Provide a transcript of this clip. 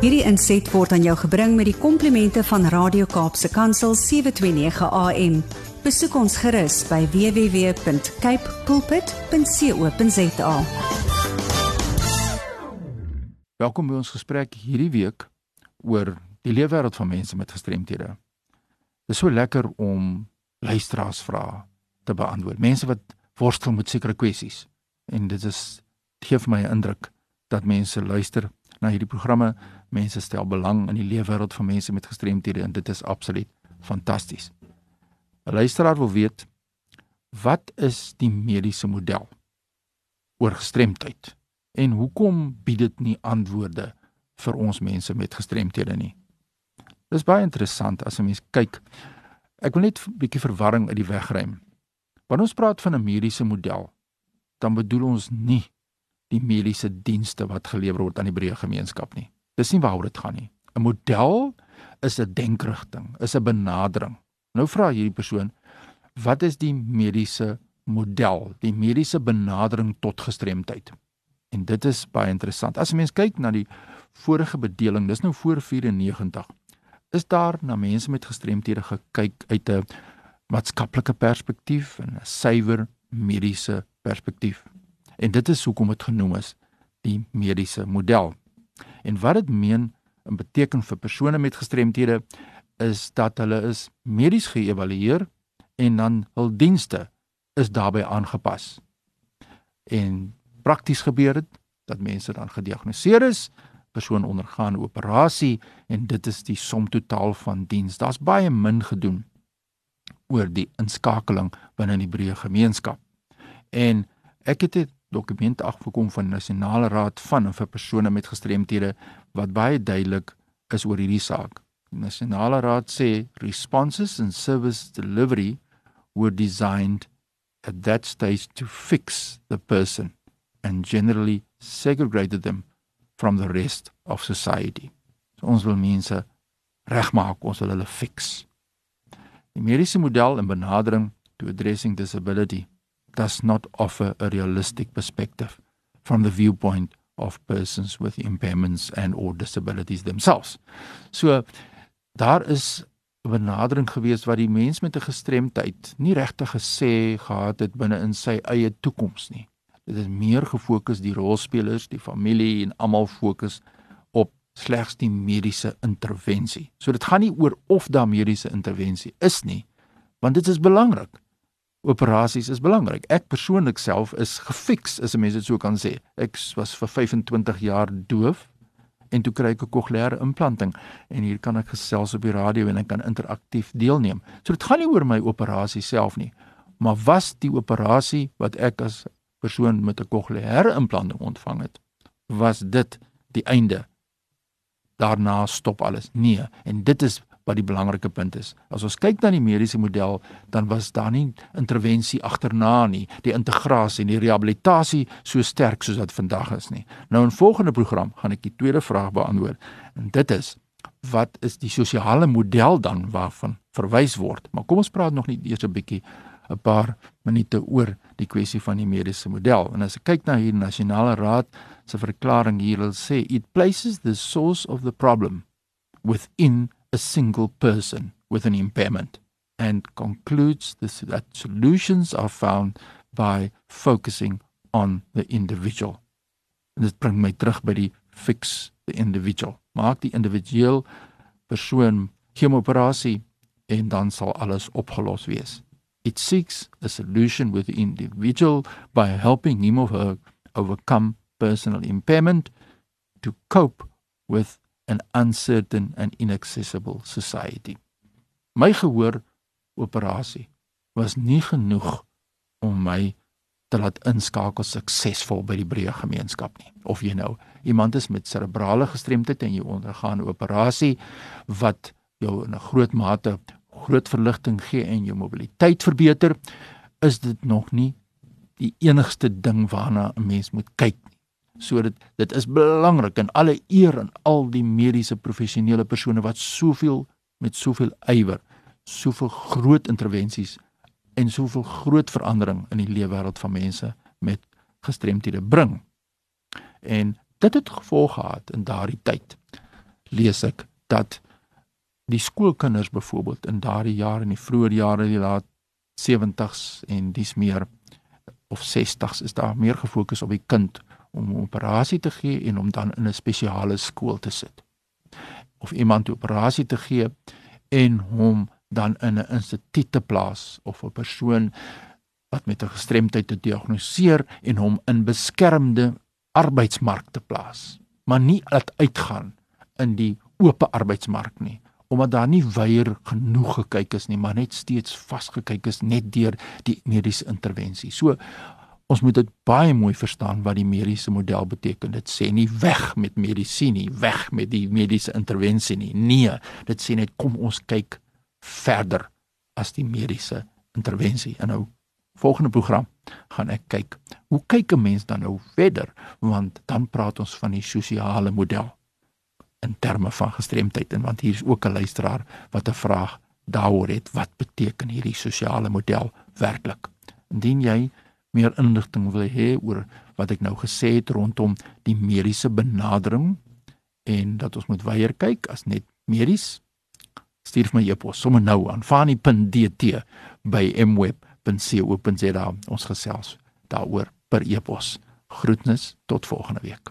Hierdie inset word aan jou gebring met die komplimente van Radio Kaapse Kansel 729 AM. Besoek ons gerus by www.cape pulpit.co.za. Welkom by ons gesprek hierdie week oor die leefwêreld van mense met gestremthede. Dit is so lekker om luisteraarsvrae te beantwoord. Mense wat worstel met sekere kwessies en dit is gee vir my 'n indruk dat mense luister na hierdie programme. Mense stel belang in die leefwêreld van mense met gestremthede en dit is absoluut fantasties. 'n Luisteraar wil weet wat is die mediese model oor gestremdheid en hoekom bied dit nie antwoorde vir ons mense met gestremthede nie? Dis baie interessant as 'n mens kyk. Ek wil net 'n bietjie verwarring uit die weg ruim. Wanneer ons praat van 'n mediese model, dan bedoel ons nie die mediese dienste wat gelewer word aan die breë gemeenskap nie. Dis nie waaroor dit gaan nie. 'n Model is 'n denkrigting, is 'n benadering. Nou vra hierdie persoon, wat is die mediese model, die mediese benadering tot gestremdheid? En dit is baie interessant. As 'n mens kyk na die vorige bedeling, dis nou voor 94, is daar na mense met gestremthede gekyk uit 'n maatskaplike perspektief en 'n suiwer mediese perspektief. En dit is hoekom dit genoem is die mediese model. En wat dit meen en beteken vir persone met gestremthede is dat hulle is medies geëvalueer en dan hul dienste is daarbey aangepas. En prakties gebeur dit dat mense dan gediagnoseer is, persoon ondergaan operasie en dit is die som totaal van diens. Daar's baie min gedoen oor die inskakeling binne die breë gemeenskap. En ek het 'n dokument afgekom van die Nasionale Raad van en vir persone met gestremthede wat baie duidelik is oor hierdie saak. Die Nasionale Raad sê responses and service delivery were designed at that stage to fix the person and generally segregated them from the rest of society. So ons wil mense regmaak, ons wil hulle fix. Die mediese model en benadering to addressing disability does not offer a realistic perspective from the viewpoint of persons with impairments and or disabilities themselves. So daar is 'n benadering gewees wat die mens met 'n gestremdheid nie regtig gesê gehad het binne in sy eie toekoms nie. Dit is meer gefokus die rolspelers, die familie en almal fokus op slegs die mediese intervensie. So dit gaan nie oor of daar mediese intervensie is nie, want dit is belangrik operasies is belangrik. Ek persoonlik self is gefiks, as 'n mens dit so kan sê. Ek was vir 25 jaar doof en toe kry ek 'n kokleaire implanting en hier kan ek gesels op die radio en ek kan interaktief deelneem. So dit gaan nie oor my operasie self nie, maar was die operasie wat ek as persoon met 'n kokleaire implanting ontvang het, was dit die einde? Daarna stop alles. Nee, en dit is wat die belangrike punt is. As ons kyk na die mediese model, dan was daar nie intervensie agterna nie, die integrasie en die rehabilitasie so sterk soos wat vandag is nie. Nou in volgende program gaan ek die tweede vraag beantwoord. En dit is wat is die sosiale model dan waarvan verwys word? Maar kom ons praat nog net eers 'n bietjie 'n paar minute oor die kwessie van die mediese model. En as ek kyk na hierdie nasionale raad se verklaring hier, hulle sê it places the source of the problem within a single person with an impairment and concludes this, that solutions are found by focusing on the individual. En dit bring my terug by die fix the individual. Maak die individueel persoon chemooperasie en dan sal alles opgelos wees. It seeks a solution with the individual by helping him or her overcome personal impairment to cope with an uncertain and inaccessible society. My gehoor operasie was nie genoeg om my te laat inskakel suksesvol by die breë gemeenskap nie. Of jy nou iemand is met serebrale gestremdheid en jy ondergaan 'n operasie wat jou in 'n groot mate groot verligting gee en jou mobiliteit verbeter, is dit nog nie die enigste ding waarna 'n mens moet kyk So dit dit is belangrik en alle eer aan al die mediese professionele persone wat soveel met soveel ywer, soveel groot intervensies en soveel groot verandering in die leefwêreld van mense met gestremthede bring. En dit het gevolg gehad in daardie tyd lees ek dat die skoolkinders byvoorbeeld in daardie jare in die vroeë jare die laat 70s en dis meer of 60s is daar meer gefokus op die kind om 'n operasie te gee en om dan in 'n spesiale skool te sit. Of iemand 'n operasie te gee en hom dan in 'n instituut te plaas of 'n persoon wat met 'n gestremdheid te diagnoseer en hom in beskermde arbeidsmark te plaas, maar nie laat uitgaan in die oop arbeidsmark nie omdat daar nie weier genoeg gekyk is nie, maar net steeds vasgekyk is net deur die mediese intervensie. So ons moet dit baie mooi verstaan wat die mediese model beteken. Dit sê nie weg met medisyne nie, weg met die mediese intervensie nie. Nee, dit sê net kom ons kyk verder as die mediese intervensie. En nou volgende program gaan ek kyk hoe kyk 'n mens dan nou verder want dan praat ons van die sosiale model in terme van gestremdheid en want hier is ook 'n luisteraar wat 'n vraag daaroor het wat beteken hierdie sosiale model werklik indien jy meer inligting wil hê oor wat ek nou gesê het rondom die mediese benadering en dat ons moet weier kyk as net medies stuur my e-pos sommer nou aan fani.dt by mweb.co.za ons gesels daaroor per e-pos. Groetnis tot volgende week